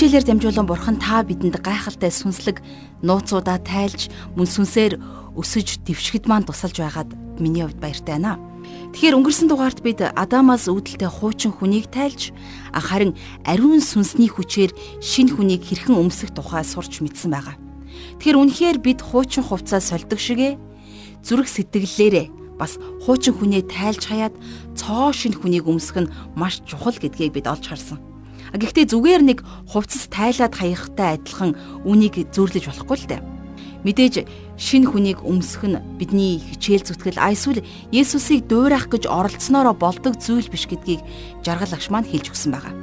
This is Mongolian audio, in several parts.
Хичээлээр дамжуулан бурхан та бидэнд гайхалтай сүнслэг нууцудаа тайлж мөн сүнсээр өсөж дэвшгэд маань тусалж байгаад миний хувьд баяртай байна. Тэгэхээр өнгөрсөн дугаарт бид Адамаас үүдэлтэй хуучин хүнийг тайлж харин ариун сүнсний хүчээр шинэ хүнийг хэрхэн өмсөх тухай сурч мэдсэн байгаа. Тэгэхээр үнэхээр бид хуучин хувцас сольдог шигэ зүрх сэтгэллээрээ бас хуучин хүнээ тайлж хаяад цоо шинэ хүнийг өмсөх нь маш чухал гэдгийг бид олж харсан. Гэхдээ зүгээр нэг хувцас тайлаад хаягтай адилхан үнийг зөөрлөж болохгүй л дээ. Мэдээж шинэ хүнийг өмсөх нь бидний хичээл зүтгэл айсвал Есүсийг дуурайх гэж оролцсноороо болдог зүйл биш гэдгийг жаргал агш маань хэлж өгсөн байгаа.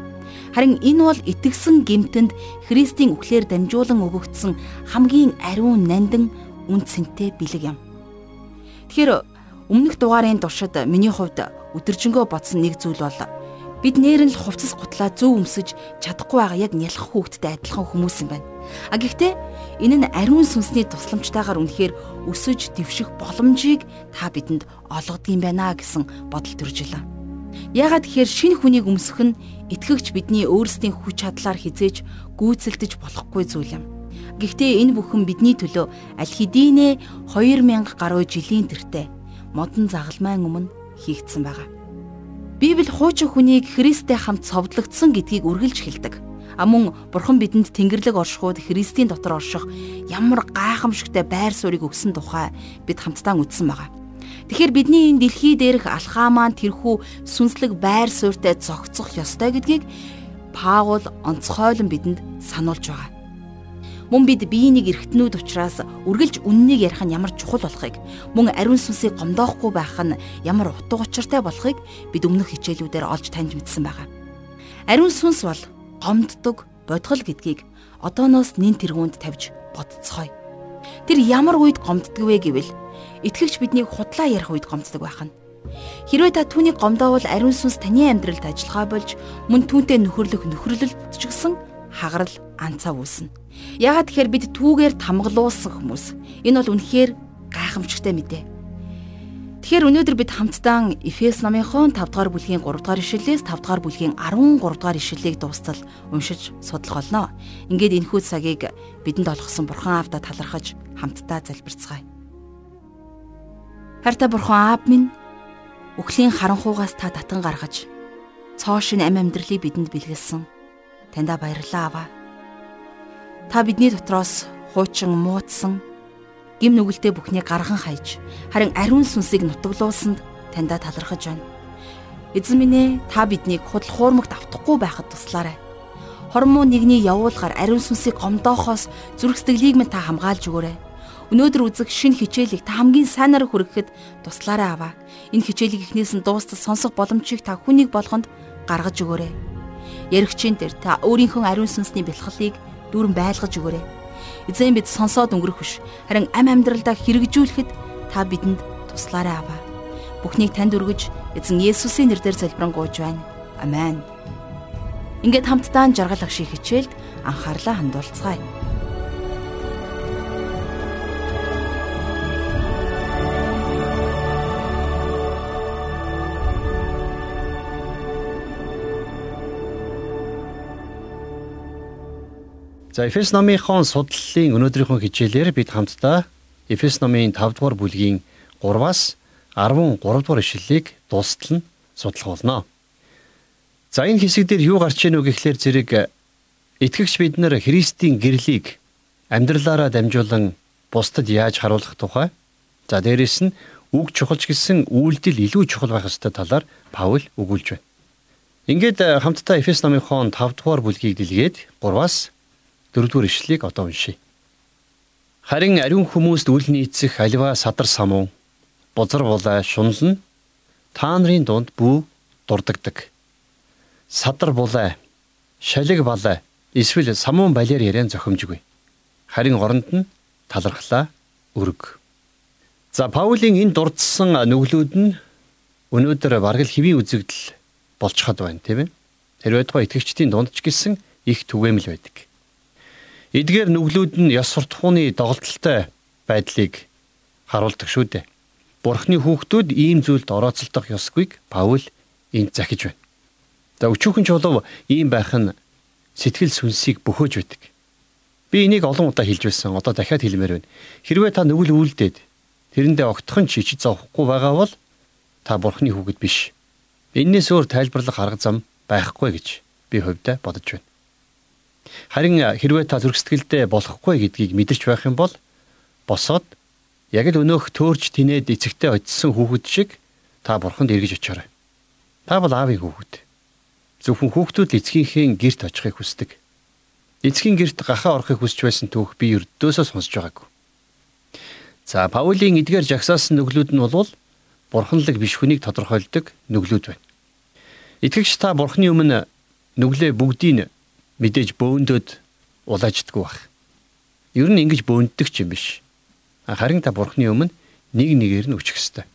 Харин энэ бол итгэсэн гимтэнд Христийн үхлээр дамжуулан өгөгдсөн хамгийн ариун нандин үн цэнтэй бэлэг юм. Тэгэхээр өмнөх дугаарын туршид миний хувьд өдөржингөө бодсон нэг зүйл бол Бид нээр нь л хувцас гутлаа зөв өмсөж чадахгүй байгаа яг нялх хүүхдтэй адилхан хүмүүс юм байна. А гэхдээ энэ нь ариун сүнсний тусламжтайгаар үнэхээр өсөж дэвших боломжийг та бидэнд олгодог юм байна гэсэн бодол төрж илаа. Яагаад тэгэхээр шинэ хүнийг өмсөх нь итгэгч бидний өөрсдийн хүч чадлаар хизээж гүйцэлдэж болохгүй зүйл юм. Гэхдээ энэ бүхэн бидний төлөө аль хэдийнэ 2000 гаруй жилийн тэртээ модон загалмайн өмнө хийгдсэн байгаа. Библи хуучин хүнийг Христтэй хамт цовдлогдсон гэдгийг үргэлж хэлдэг. А мөн Бурхан бидэнд Тэнгэрлэг оршихуд Христийн дотор орших ямар гайхамшигтай байр суурийг өгсөн тухай бид хамтдаа үзсэн байгаа. Тэгэхээр бидний энэ дэлхий дээрх алхаа маань тэрхүү сүнслэг байр суурьтай зогцох ёстой гэдгийг Паул онцгойлон бидэнд сануулж байгаа. Мөн бид биенийг эргэтнүүд учраас үргэлж үннийг ярих нь ямар чухал болохыг, мөн ариун сүнсийг гомдоохгүй байх нь ямар утга учиртай болохыг бид өмнөх хичээлүүдээр олж таньж мэдсэн байгаа. Ариун сүнс бол гомддог, бодгол гэдгийг одооноос нэн тэргуунд тавьж бодцгоё. Тэр ямар үед гомддог вэ гэвэл итгэгч биднийг худлаа ярих үед гомддог байх нь. Хэрвээ та түүнийг гомдоовол ариун сүнс таны амьдралд ажиллагаа болж мөн түүнтэй нөхөрлөх нөхөрлөлт ч гэсэн хагарал анцаа үүснэ. Яагаад тэгэхээр бид түүгээр тамгалуулсан хүмүүс. Энэ бол үнэхээр гайхамшигтай мэдээ. Тэгэхээр өнөөдөр бид хамтдаа Эфес номынхон 5 дугаар бүлгийн 3 дугаар ишлэлээс 5 дугаар бүлгийн 13 дугаар ишлэлийг дуустал уншиж судлах болно. Ингээд энэхүү цагийг бидэнд олгосон Бурхан Аавда талархаж хамтдаа залбирцгаая. Харта Бурхан Аав минь өхлийн харанхуугаас та татан гаргаж цоо шин ам амьдралыг бидэнд бэлгэлсэн. Таньда баярлалаа аваа. Та бидний дотроос хуучин муудсан гим нүгэлтэй бүхнийг гарган хайж харин ариун сүнсийг нутаглуулсанд таньда талархаж байна. Эзэн минь ээ та биднийг худал хуурмагт автахгүй байхад туслаарай. Хормоо нэгний явуулгаар ариун сүнсийг гомдоохоос зүрх сэтгэлийг минь та хамгаалж өгөөрэй. Өнөөдөр үзэх шин хичээлийг та хамгийн сайнаар хүргэхэд туслаарай аваа. Энэ хичээлийг эхнээс нь дуустал сонсох боломжийг та хүнийг болгонд гаргаж өгөөрэй. Яригчийн дээр та өөрийнхөө ариун сүнсний бэлхлийг дүүрэн байлгаж өгөөрэй. Эзэн бид сонсоод өнгөрөх биш. Харин ам амьдралдаа хэрэгжүүлэхэд та бидэнд туслаарай аваа. Бүхнийг танд өргөж эзэн Есүсийн нэрээр залбирanгуйж байна. Амен. Ингээд хамтдаа жаргал агшиг хичээлд анхаарлаа хандуулцгаая. За Эфес номынхон судлалын өнөөдрийнхөө хичээлээр бид хамтдаа Эфес номын 5 дугаар бүлгийн 3-аас 13 дугаар ишлэлийг дуустал нь судлах болно. За энэ хэсэг дээр юу гарч ийн үг гэхлээр зэрэг итгэгч бид нар Христийн гэрлийг амьдралаараа дамжуулан бусдад яаж харуулах тухай. За дээрэс нь үг чухалч гэсэн үйлдэл илүү чухал байх ёстой талаар Паул өгүүлж байна. Ингээд хамтдаа Эфес номынхон 5 дугаар бүлгийг дэлгээд 3-аас дөрөвдүгээр ишлэлийг одоо уншийе. Харин ариун хүмүүст үл нийцэх аливаа садар самуу бузар булаа шунал нь та нарын дунд бүү дурддагдаг. Садар булаа шалиг балаа эсвэл самуун балиар яриан зохимжгүй. Харин оронд нь талархлаа өрг. За Паулийн энэ дурдсан нүглүүд нь өнөөдөр бараг л хэвийн үзэгдэл болчиход байна тийм ээ. Хэрвээ тухай итгэгчдийн дунд ч гэсэн их түгээмэл байдаг. Эдгээр нүглүүд нь ёс суртахууны доголдолтой байдлыг харуулдаг шүү дээ. Бурхны хүүхдүүд ийм зүйлд орооцолдох ёсгүйг Паул энд захиж байна. За өчүүхэн чулуу ийм байх нь сэтгэл сүнсийг бөхөөж байдаг. Би энийг олон удаа хэлж байсан. Одоо дахиад хэлмээр байна. Хэрвээ та нүгэл үлдээд тэрэндээ огтхон ч ичиж зовхгүй байгаа бол та бурхны хүүхэд биш. Эннээс өөр тайлбарлах арга зам байхгүй гэж би хувьдаа бодож байна. Харин хэрвээ та зүрх сэтгэлдээ болохгүй гэдгийг мэдэрч байх юм бол босоод яг л өнөөх төөрж тинээд эцэгтэй очисон хүүхэд шиг та бурханд эргэж очиорой. Та бол аавын хүүхэд. Зөвхөн хүүхдүүд эцгийнхээ гэрт очихыг хүсдэг. Эцгийн герт гахаа орохыг хүсч байсан түүх би өрдөөсөө сонсож байгаагүй. За Паулийн эдгээр жагсаасан нүглүүд нь бол бурханлаг биш хүнийг тодорхойлдог нүглүүд байна. Итгэгч та бурхны өмнө нүглээ бүгдийг мэдээж бөөндөд улааждаггүй байх. Ер нь ингэж бөөндөг ч юм биш. Харин та бурхны өмнө нэг нэгээр нь өчөх ёстой.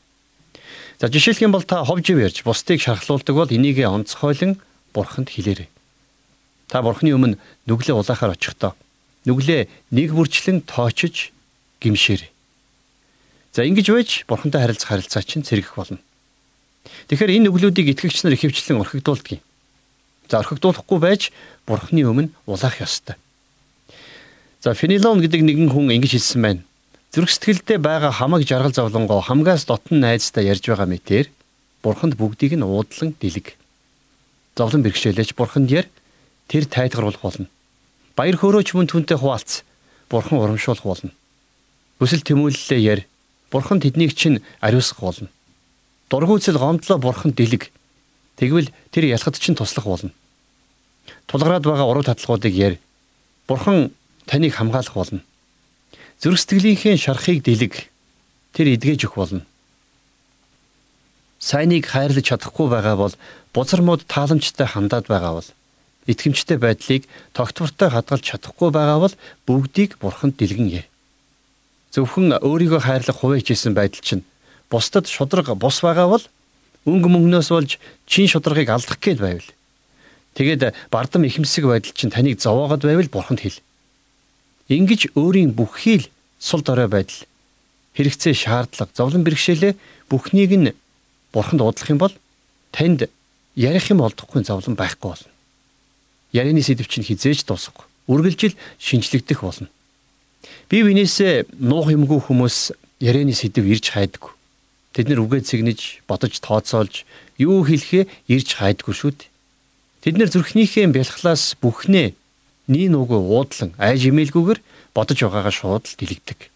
За жишээлх юм бол та ховжив ярьж бусдыг шархлуулдаг бол энийгээ онцгойлон бурханд хэлээрэй. Та бурхны өмнө нүглээ улаахаар очихдоо нүглээ нэг бүрчлэн тоочж гимшээрэй. За ингэж байж бурхантай харилцах харилцаа чинь цэрэгэх болно. Тэгэхээр энэ нүглүүдийг итгэгч нар ихэвчлэн орхигдуулдаг юм. За орхигдуулахгүй байж бурхны өмнө улаах ёстой. За Фенилон гэдэг нэгэн хүн ингэж хэлсэн байна. Зүрх сэтгэлдээ байгаа хамаг жаргал зовлонгоо хамгаас дотн найзтай ярьж байгаа мэтэр бурханд бүгдийг нь уудлан дэлэг. Зовлон бэрхшээлж бурханд ярь тэр тайлгаруулах болно. Баяр хөөрөөч мөн түнтэй хуваалц. Бурхан урамшуулах болно. Хүсэл тэмүүлэлээ ярь. Бурхан тэднийг чинь ариусгах болно. Дургүйцэл гомдлоо бурхан дэлэг. Тэгвэл тэр ялхад чинь туслах болно. Тулгараад байгаа уруу татлагуудыг ярь. Бурхан таныг хамгаалах болно. Зүрх сэтгэлийнхээ шарахыг дэлэг. Тэр эдгэж өгөх болно. Сайныг хайрлаж чадахгүй байгаа бол бузар мод тааламжтай хандаад байгаа бол итгэмжтэй байдлыг тогтвортой хадгалж чадахгүй байгаа бол бүгдийг бурханд дэлгэн яа. Зөвхөн өөрийгөө хайрлах хувээчсэн байдал чинь бусдад шудраг бус байгаа бол өнгө мөнгнөөс болж чин шудрагыг алдах гээд байвал. Тэгээд бардам ихэмсэг байдал чинь таныг зовоогод байвал бурханд хэл. Ингиж өөрийн бүхий л сул дорой байдал хэрэгцээ шаардлага зовлон бэрхшээлээ бүхнийг нь бурханд уудлах юм бол танд ярих юм олдохгүй зовлон байхгүй болно ярианы сэдв чинь хизээж дуусахгүй. Үргэлжил шинжлэгдэх болно. Бие биенээсээ нуух юмгүй хүмүүс ярианы сэдв ирж хайдаг. Тэд нэр үгээ цэгнэж, бодож тооцоолж, юу хэлэхээ ирж хайдаггүй шүү дээ. Тэд нэр зүрхнийхээ бялхлаас бүхнээ нийн уг уудлан айж имээлгүйгээр бодож байгаагаа шууд л дэлгдэг.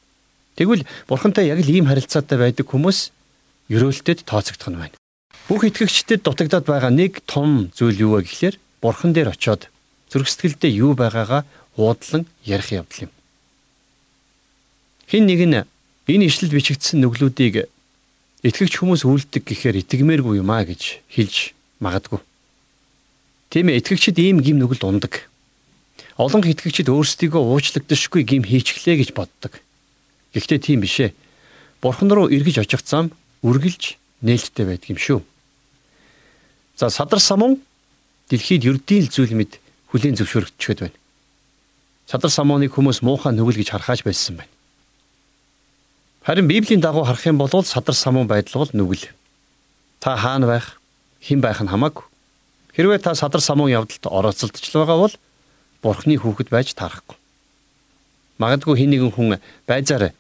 Тэгвэл бурхантай яг л ийм харилцаатай байдаг хүмүүс ерөөлтөд тооцогдох нь байна. Бүх итгэгчдэд дутагдаад байгаа нэг том зүйл юу вэ гэхлээр бурхан дээр очиод зүрх сэтгэлдээ юу байгаагаа уудлан ярих явдал юм. Хин нэг нь энэ ишлэл бичигдсэн нүглүүдийг итгэгч хүмүүс үлддэг гэхээр итгэмээргүй юм а гэж хэлж магадгүй. Тийм ээ итгэгчид ийм гим нүгэлд ундаг. Олон итгэгчид өөрсдийгөө уучлагдашгүй гим хийчихлээ гэж боддог. Гэхдээ тийм биш ээ. Бурхан руу эргэж очих зам үргэлж нээлттэй байдаг юм шүү. За садар самун дэлхийд ердийн л зүйл мэд хүлийн зөвшөөрөгдчихэд байна. Садар самууныг хүмүүс муухай нүгэл гэж харахааж байсан байна. Харин Библийн дагуу харах юм бол садар самуун байдал бол нүгэл. Та хаана байх, хэн байх нь хамаагүй. Хэрвээ та садар самуун явдалд орооцолдож байгаа бол Бурхны хүүхэд байж таарахгүй. Магадгүй хин нэгэн хүн байзаар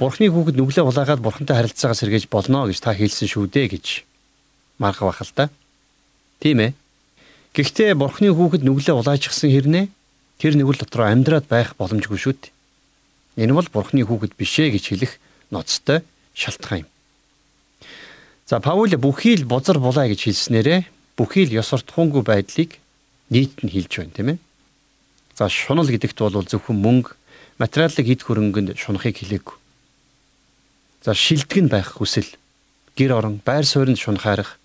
Бурхны хүүхэд нүглээ улаагаад Бурхантай харилцаагаа сэргээж болно гэж та хэлсэн шүү дээ гэж марх бах л та. Тийм ээ. Гэхдээ бурхны хүүхэд нүглээ улаажчихсан хэрнээ тэр нүгэл дотор амьдраад байх боломжгүй шүү дээ. Энэ бол бурхны хүүхэд бишээ гэж хэлэх ноцтой шалтгаан юм. За Паул бүхий л бузар булаа гэж хэлснээрээ бүхий л ёс суртахуунгүй байдлыг нийт нь хэлж байна тийм ээ. За шунал гэдэгт бол зөвхөн мөнгө, материалын хэд хөрөнгөнд шунахыг хэлээгүй. За шилдэг нь байх хүсэл, гэр орон, байр суурьнд шунахаарах,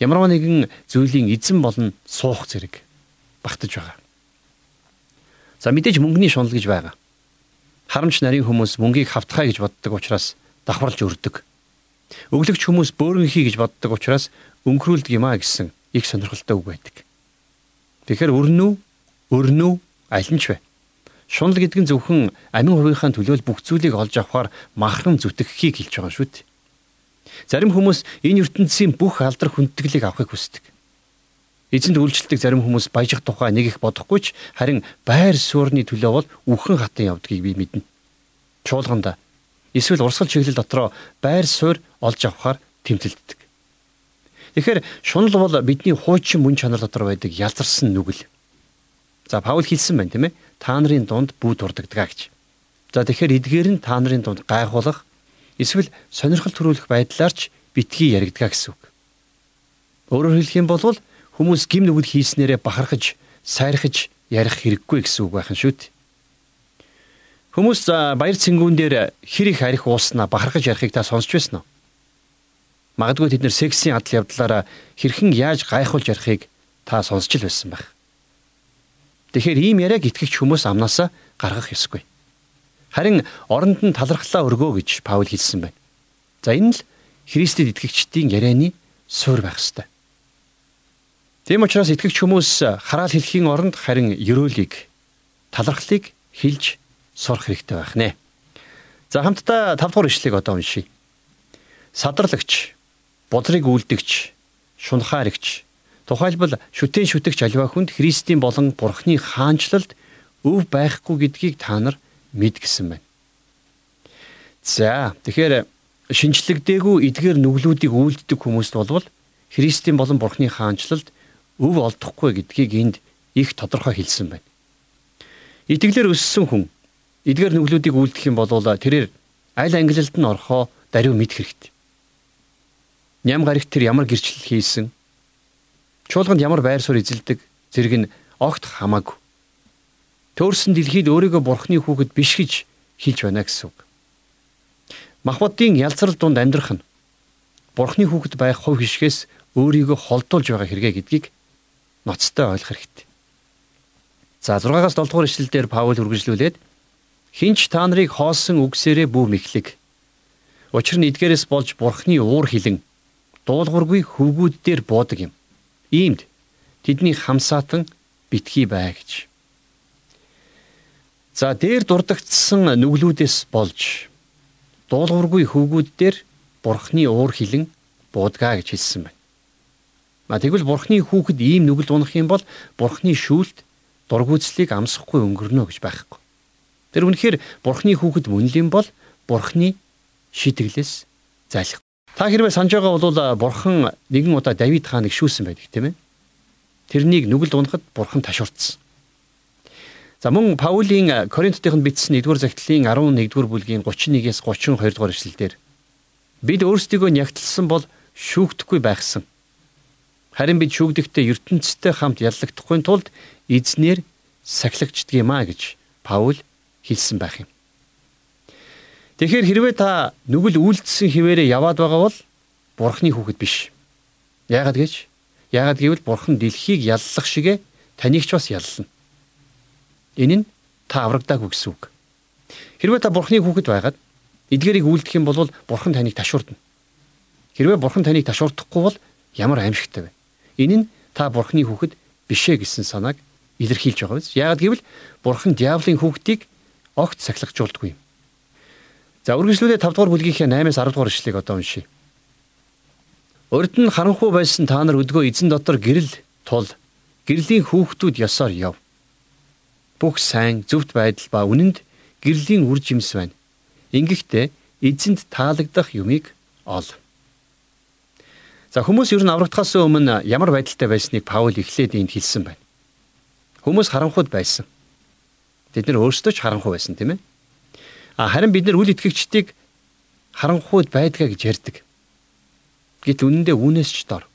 ямарваа нэгэн зүйлийн эзэн болон суух зэрэг багтаж байгаа. За мэдээж мөнгөний шунал гэж байгаа. Харамч нарийн хүмүүс мөнгийг хавтгай гэж боддог учраас давхарлж өрдөг. Өглөгч хүмүүс бөөрөнхий гэж боддог учраас өнгөрүүлдэг юм а гэсэн их сонирхолтой үг байдаг. Тэгэхээр өрнүү, өрнүү аль нь ч вэ? Шунал гэдэг нь зөвхөн амин хувийнхаа төлөөл бүх зүйлийг олж авахар махрам зүтгэхийг хэлж байгаа шүү дээ. Зарим хүмүүс энэ ертөнцийн бүх алдар хүндэтгэлийг авахыг хүсдэг. Эзэнд үйлчлдэг зарим хүмүүс баяжих тухай нэг их бодохгүй ч харин байр суурны төлөө бол үхэн хатан явдгийг би мэднэ. Чуулганда эсвэл урсгал чиглэл дотроо байр суурь олж авахар тэмцэлддэг. Тэгэхээр шунал бол бидний хуучин мөн чанар дотор байдаг ялзарсан нүгэл. За Паул хэлсэн байна тийм ээ. Та нарын дунд бүү дурддаггаа гэж. За тэгэхээр эдгээр нь та нарын дунд гайхуулах эсвэл сонирхол төрүүлэх байдлаар ч битгий яригдгаа гэсэн үг. Өөрөөр хэлэх юм бол хүмүүс гим нүгэл хийснээрээ бахархаж, сайрхаж ярих хэрэггүй гэсэн үг байх нь шүү дээ. Хүмүүс баяр цэнгүүн дээр хэр их арих ууснаа бахархаж ярихыг та сонсч байсан уу? Магадгүй тэд нэр сексийн адал явдлаараа хэрхэн яаж гайхуулж ярихыг та сонсч л байсан байх. Тэгэхээр ийм яриаг итгэгч хүмүүс амнаасаа гаргах ёсгүй. Харин оронд нь талархлаа өргөө гэж Паул хэлсэн байна. За энэ л Христэд итгэгчдийн ярианы суурь байх ёстой. Тийм учраас итгэгч хүмүүс хараал хэлхийн оронд харин ерөөлийг талархлыг хэлж сурах хэрэгтэй байх нэ. За хамтдаа 5 дугаар ишлэгийг одоо уншийе. Садарлагч бодрыг үлдэгч, шунхаарэгч, тухайлбал шүтэн шүтэгч аливаа хүнд Христийн болон Бурхны хаанчлалд өв байхгүй гэдгийг та нар мэд гисэн байна. За тэгэхээр шинчлэгдээгүй эдгээр нүглүүдийг үйлддэг хүмүүст болвол Христийн болон Бурхны хаанчлалд өв олдохгүй гэдгийг энд их тодорхой хэлсэн байна. Итгэлээр өссөн хүн эдгээр нүглүүдийг үйлдэх юм бол тэрээр аль ангилалд нь орохоо даруй мэдэх хэрэгтэй. Ням гарагт тэр ямар гэрчлэл хийсэн чуулганд ямар байр суурь эзэлдэг зэрэг нь огт хамаагүй. Төөрсөн дэлхийд өөрийгөө бурхны хүүхэд биш гэж хэлж байна гэсэн үг. Махбодын ялцрал дунд амьдрах нь бурхны хүүхэд байх хувь хишгээс өөрийгөө холдуулж байгаа хэрэгэ гэдгийг ноцтой ойлгох хэрэгтэй. За 6-аас 7 дугаар ишлэлдэр Паул үргэлжлүүлээд хинч та нарыг хоосон үгсээрээ бүү мэхлэг. Учир нь эдгээрээс болж бурхны уур хилэн дуулуургүй хөвгүүд дээр буудаг юм. Иймд тэдний хамсаатан битгий бай гэж. За дээр дурдгдсан нүглүүдээс болж дуулуургүй хөвгүүд дээр бурхны уур хилэн буудгаа гэж хэлсэн байна. Тэгвэл бурхны хүүхэд ийм нүгэл унах юм бол бурхны шүүлт дургүйцлийг амсахгүй өнгөрнө гэж байхгүй. Тэр үнэхээр бурхны хүүхэд мөн л юм бол бурхны шийтгэлээс зайлах Та хэрвээ санаж байгаа бол бурхан нэгэн удаа Давид хааныг шүүсэн байдаг тийм ээ. Тэрнийг нүгэл унахад бурхан ташуурцсан. За мөн Паулийн Коринтотынд бичсэн 1-р захидлын 11-р бүлгийн 31-ээс 32-р эшлэлдэр бид өөрсдийгөө нягтлсан бол шүүгдэхгүй байхсан. Харин бид шүүгдэхдээ ертөнцтэй хамт яллагдахгүй тулд эзнэр сахилагддгиймаа гэж Паул хэлсэн байх юм. Тэгэхээр хэрвээ та нүгэл үйлдэлсэн хിവэрэ яваад байгаа бол бурхны хүүхэд биш. Яагаад гэж? Яагаад гэвэл бурхан дэлхийг яллах шигэ таныг ч бас яллана. Энэ нь та аврагдаагүй гэсэн үг. Хэрвээ та бурхны хүүхэд байгаад эдгэрийг үйлдэх юм бол бурхан таныг ташуурдна. Хэрвээ бурхан таныг ташуурдахгүй бол ямар аимшигтай вэ? Энэ нь та бурхны хүүхэд бишээ гэсэн санааг илэрхийлж байгаа биз. Яагаад гэвэл бурхан диаволын хүүхдийг огт сахилгажуулдаггүй юм. За үргэлжлүүлээ 5 дугаар бүлгийнхээ 8-аас 10 дугаар ишлэгийг одоо уншийе. Урд нь харанхуй байсан та нар өдгөө эзэн дотор гэрэл тул гэрлийн хүүхдүүд ёсоор яв. Бүх сайн зөвхт байдал ба үнэнд гэрлийн үр жимс байна. Ингэхдээ эзэнд таалагдах юмыг ол. За хүмүүс ер нь аврагдахаас өмнө ямар байдалтай байсныг Паул эхлээд энд хэлсэн байна. Хүмүүс харанхуйд байсан. Тэд нар өөрсдөө ч харанхуй байсан тийм ээ. Харин бид нар үл итгэгчдийг харанхуйд байдгаа гэж ярьдаг. Гэт үнэндээ үүнээс ч дор.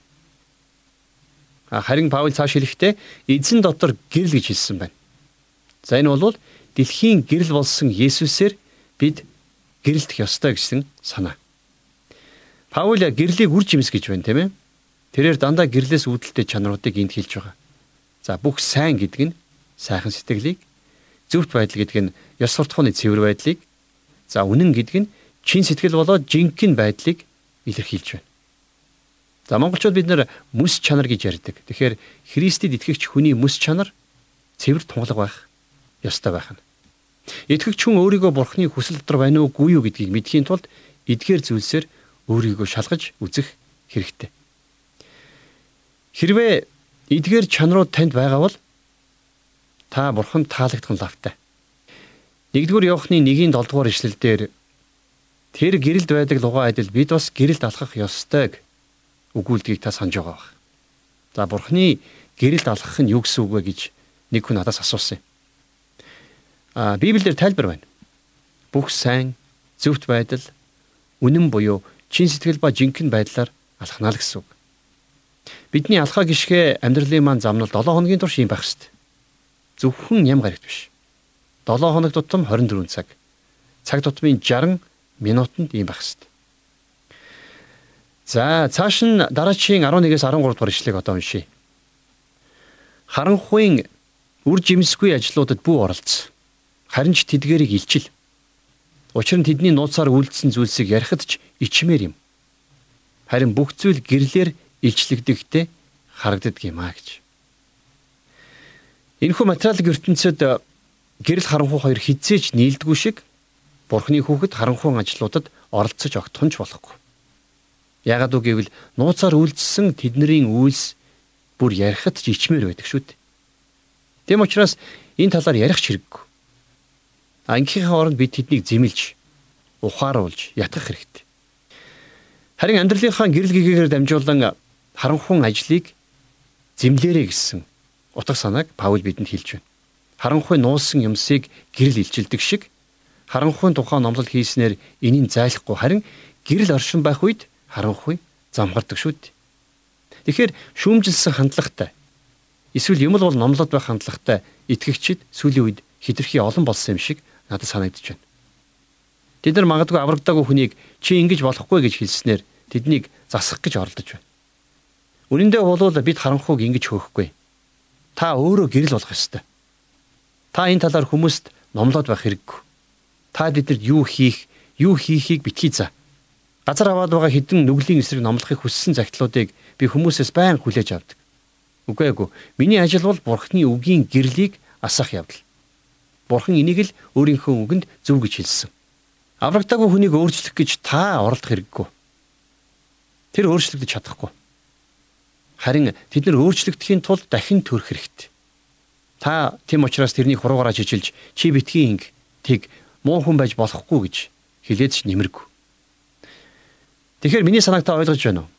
Харин Паул цааш хэлэхдээ эзэн дотор гэрэл гэж хэлсэн байна. За энэ бол дэлхийн гэрэл болсон Есүсээр бид гэрэлтэх ёстой гэсэн санаа. Паул гэрлийг үр жимс гэж байна тийм ээ. Тэрээр дандаа гэрлээс үүдэлтэй чанаруудыг энд хэлж байгаа. За бүх сайн гэдэг нь сайхан сэтгэлийг, зөвхт байдал гэдэг нь ёс суртахууны цэвэр байдлыг, За үнэн гэдэг нь чин сэтгэл болоод жинхэнэ байдлыг илэрхийлж байна. За монголчууд бид нэр мэс чанар гэж ярьдаг. Тэгэхээр Христэд итгэгч хүний мэс чанар цэвэр тунгалаг байх ёстой байх нь. Итгэгч хүн өөрийгөө бурхны хүсэл дотор байна уугүй юу гэдгийг мэдхийн тулд эдгээр зүйлсээр өөрийгөө шалгаж үзэх хэрэгтэй. Хэрвээ эдгээр чанарууд танд байгаа бол та бурханд таалагдсан лавтай. Нэгдүгээр Иохны 1-ийн 7 дугаар ишлэлдэр тэр гэрэлд байдаг лугаа адил бид бас гэрэлд алхах ёстойг өгүүлдгийг та санаж байгаа бах. За бурхны гэрэлд алхах нь юу гэсэн үг вэ гэж нэг хүн надаас асуусан юм. А Библиэр тайлбар байна. Бүх сайн зөвхт байдал үнэн буюу чин сэтгэл ба жинхэнэ байдлаар алхнаа л гэсэн үг. Бидний алхаа гიშгэ амьдралын маань замнал 7 хоногийн турш юм байх хэвээр. Зөвхөн ям гарагт биш. 7 хоног тутам 24 цаг. Цаг тутмын 60 минутанд ийм байх хэвээр. За цааш нь дараачийн 11-ээс 13 дугаар ишлэгийг одоо уншийе. Харанхуйн үр жимсгүй ажлуудад бүү оролцсон. Харин ч тэдгэрийг илчил. Учир нь тэдний нууцаар үйлдсэн зүйлсийг ярихад ч ичмээр юм. Харин бүх зүйл гэрлэр илчлэгдэхтэй харагддаг юм а гэж. Энэхүү материалын ертөнцид гэрэл харанхуй хоёр хизээж нийлдэггүй шиг Бурхны хүүхэд харанхуйн ажлуудад оролцож огтхонч болохгүй. Ягаад үг гэвэл нууцаар үйлдэлсэн тэдний үйлс бүр ярихад ч ичмээр байдаг шүү дээ. Тэм учраас энэ талаар ярих ч хэрэггүй. Ангийнхаа оронд бид тэднийг зэмлж, ухааруулж ятгах хэрэгтэй. Харин амьдралынхаа гэрэл гэгээр дамжуулан харанхуйн ажлыг зэмлээрэй гэсэн утга санааг Паул бидэнд хэлж байна. Харанхуй нуусан юмсыг гэрэл илчилдэг шиг харанхуйн тухай номлол хийснээр энийг зайлахгүй харин гэрэл оршин байх үед харанхуй замгардаг шүү дээ. Тэгэхээр шүүмжилсэн хандлагатай эсвэл юм бол номлоод байх хандлагатай итгэгчид сүүлийн үед хитрхи олон болсон юм шиг надад санагдаж байна. Тэд нар магадгүй аврагдаагүй хүнийг чи ингэж болохгүй гэж хэлснээр тэднийг засах гэж оролдож байна. Үнэн дээр бол бид харанхуйг ингэж хөөхгүй. Та өөрөө гэрэл болох ёстой. Та энэ талаар хүмүүст номлоод байх хэрэггүй. Та бидэнд юу хийх, юу хийхийг битгий заа. Газар аваад байгаа хідэн нүглийн эсрэг номлохыг хүссэн загтлуудыг би хүмүүсээс байн хүлээж авдаг. Үгүй эгүй. Миний ажил бол Бурхны үгийн гэрлийг асах явдал. Бурхан энийг л өөрийнхөө үгэнд зөв гэж хэлсэн. Аврагдаагүй хүнийг өөрчлөх гэж та оролдох хэрэггүй. Тэр өөрчлөгдөж чадахгүй. Харин тэд нар өөрчлөгдөхийн тулд дахин төрөх хэрэгтэй. Та тийм учраас тэрний хуруугаараа жижилж чи битгий инг тийг муу хүн байж болохгүй гэж хэлээд ч нэмэргүй. Тэгэхээр миний санаагтаа ойлгож байна уу?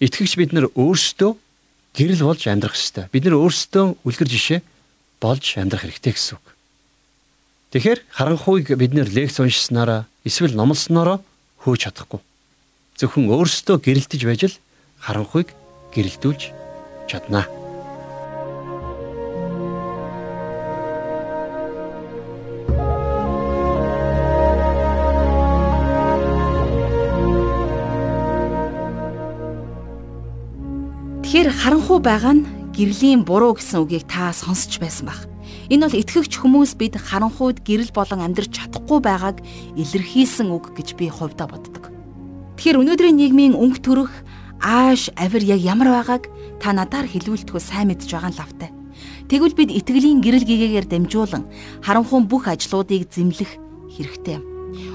Итгэгч бид нар өөрсдөө гэрэл болж амьдрах ёстой. Бид нар өөрсдөө үлгэр жишээ болж амьдрах хэрэгтэй гэсэн үг. Тэгэхээр харанхуйг бид нэр лекц уншсанараа эсвэл номлоснороо хөөж чадахгүй. Зөвхөн өөрсдөө гэрэлтэж байж л харанхуйг гэрэлтүүлж чаднаа. Тэгэхээр харанхуй байгаа нь гэрлийн буруу гэсэн үгийг та сонсч байсан баг. Энэ бол итгэгч хүмүүс бид харанхуйд гэрэл болон амьдрч чадахгүй байгааг илэрхийлсэн үг гэж би хувьдаа боддог. Тэгэхээр өнөөдрийн нийгмийн өнгө төрөх ааш авир яг ямар байгааг та надаар хэлүүлдэхүү сайн мэдж байгаа нь лавтай. Тэгвэл бид итгэлийн гэрэл гэгээгээр дамжуулан харанхуйн бүх ажлуудыг зэмлэх хэрэгтэй.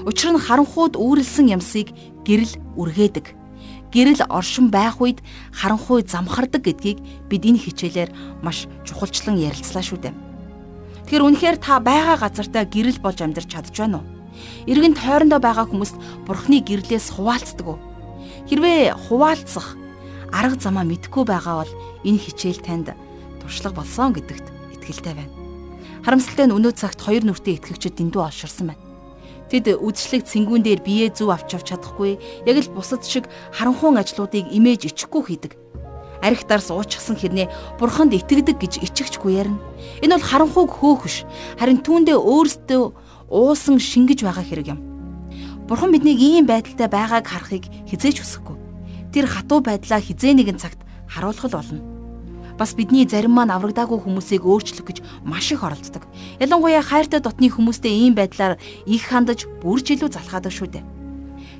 Учир нь харанхууд үүрлсэн юмсыг гэрэл үргээдэг гэрэл оршин байх үед харанхуй замхардаг гэдгийг бид энэ хичээлээр маш чухалчлан ярилцлаа шүү дээ. Тэгэхээр үнэхээр та байгаа газартаа гэрэл болж амьдарч чадж байна уу? Иргэн тойрондоо байгаа хүмүүст бурхны гэрлээс хуваалцдаг уу? Хэрвээ хуваалцах арга замаа мэдгүй байгаа бол энэ хичээл танд туршлага болсон гэдэгт итгэлтэй байна. Харамсалтай нь өнөө цагт хоёр нүртэй итгэгчид дэндүү олширсан байна. Тэд үдшилэг цэнгүүн дээр бие зүв авч авч чадахгүй яг л бусад шиг харанхуун ажлуудыг имэж ичихгүй хийдэг. Арх дарс уучсан хэрнээ бурханд итгэдэг гэж ичгчгүй ярина. Энэ бол харанхууг хөөхөш харин түүндээ өөрсдөө уусан шингэж байгаа хэрэг юм. Бурхан биднийг ийм байдалтай байгааг харахыг хизээж хүсэхгүй. Тэр хатуу байдлаа хизээ нэгэн цагт харуулах болно бас бидний зарим маань аврагдаагүй хүмүүсийг өөрчлөх гэж маш их оролддог. Ялангуяа хайртай дотны хүмүүстэй ийм байдлаар их хандаж бүрж илүү залхаадаг шүү дээ.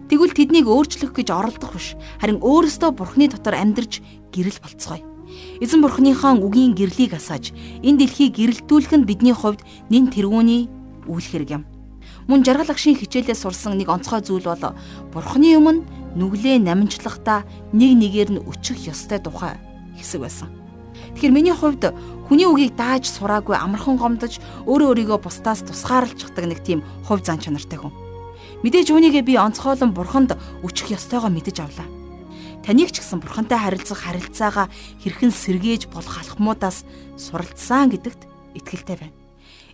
Тэгвэл тэднийг өөрчлөх гэж оролдох биш. Харин өөрөөсөө бурхны дотор амьдарч гэрэл болцгоё. Эзэн бурхныхаа үгийн гэрлийг асааж энэ дэлхийг гэрэлтүүлэх нь бидний хувьд нэн тэргүүний үйл хэрэг юм. Мөн жаргал агшийн хичээлээ сурсан нэг онцгой зүйл бол бурхны өмнө нүглээ намжлахдаа нэг нэгээр нь өчөх ёстой тухай хэсэг байсан. Тэгэхээр миний хувьд хүний үгийг дааж сураагүй амархан гомдож өөрөө өөрийгөө бусдаас тусгаарлцдаг нэг тийм хувь зан чанартай хүн. Мэдээж үүнийгээ би онцгойлон бурханд өчөх ёстойгоо мэдэж авлаа. Таныг ч гэсэн бурхантай харилцах харилцаагаа хэрхэн сэргээж болох алхмуудаас суралцсан гэдэгт итгэлтэй байна.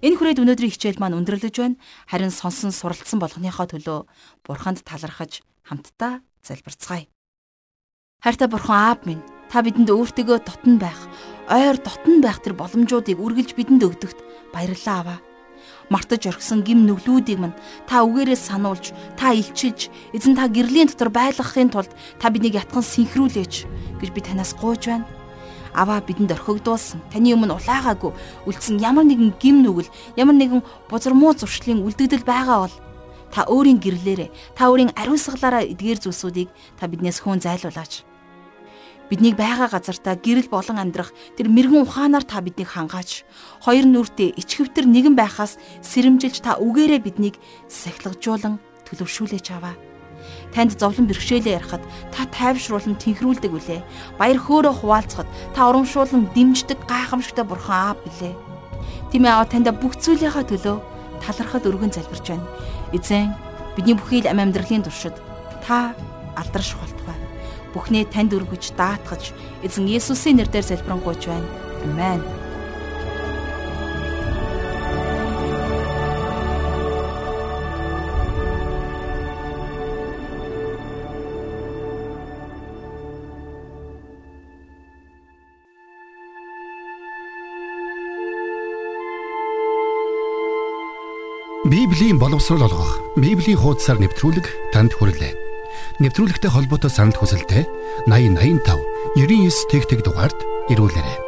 Энэ хүрээд өнөөдрийн хичээл маань өндөрлөж байна. Харин сонсон суралцсан болгоныхоо төлөө бурханд талархаж хамтдаа залбирцгаая. Хайртай бурхан аав минь та бидэнд өөртөө дотн байх, ойр дотн байх тэр боломжуудыг үргэлж бидэнд өгдөгт баярлалаа аваа. Мартаж орхисон гим нүглүүдийг мань та үгээрээ сануулж, та илчилж, эзэн та гэрлийн дотор байлгахын тулд та биднийг ятхан синхруулээч гэж би танаас гуйж байна. Аваа бидэнд орхигдуулсан. Таны өмнө улаагаагүй үлдсэн ямар нэгэн гим нүгэл, ямар нэгэн бузар муу зуршлын үлдэгдэл байгаа бол та өөрийн гэрлээрээ, та өөрийн ариусгалаараа эдгээр зүйлсүүдийг та биднээс хөөн зайлуулаач. Биднийг байгаа газартаа гэрэл болон амьдрах тэр мэрэгэн ухаанаар та биднийг хангаач. Хоёр нүртэй ичгэвтер нэгэн байхаас сэрэмжилж та үгээрээ биднийг сахилгажуулан төлөвшүүлээч аваа. Танд зовлон бэрхшээлээ ярахад та тайвшруулан тэнхрүүлдэг үлээ. Баяр хөөрөө хуваалцахад та урамшуулан дэмждэг гайхамшигтай бурхан аав билээ. Тийм ээ аваа танд бүх зүйлийнхаа төлөө талархад өргөн залбирч байна. Эзэн бидний бүхий л ам амьдралын туршид та алдарш болтугай бүхнээ танд өргөж даатгаж эзэн Есүсийн нэрээр залбирanгуйч байна. Амен. Библийн боловсрол олгох, Библийн хуудасаар нэвтрүүлэг танд хүрэлээ нэвтрүүлэгтэй холбоотой санал хүсэлтээ 8085 99 тэгтэг дугаард ирүүлээрэй.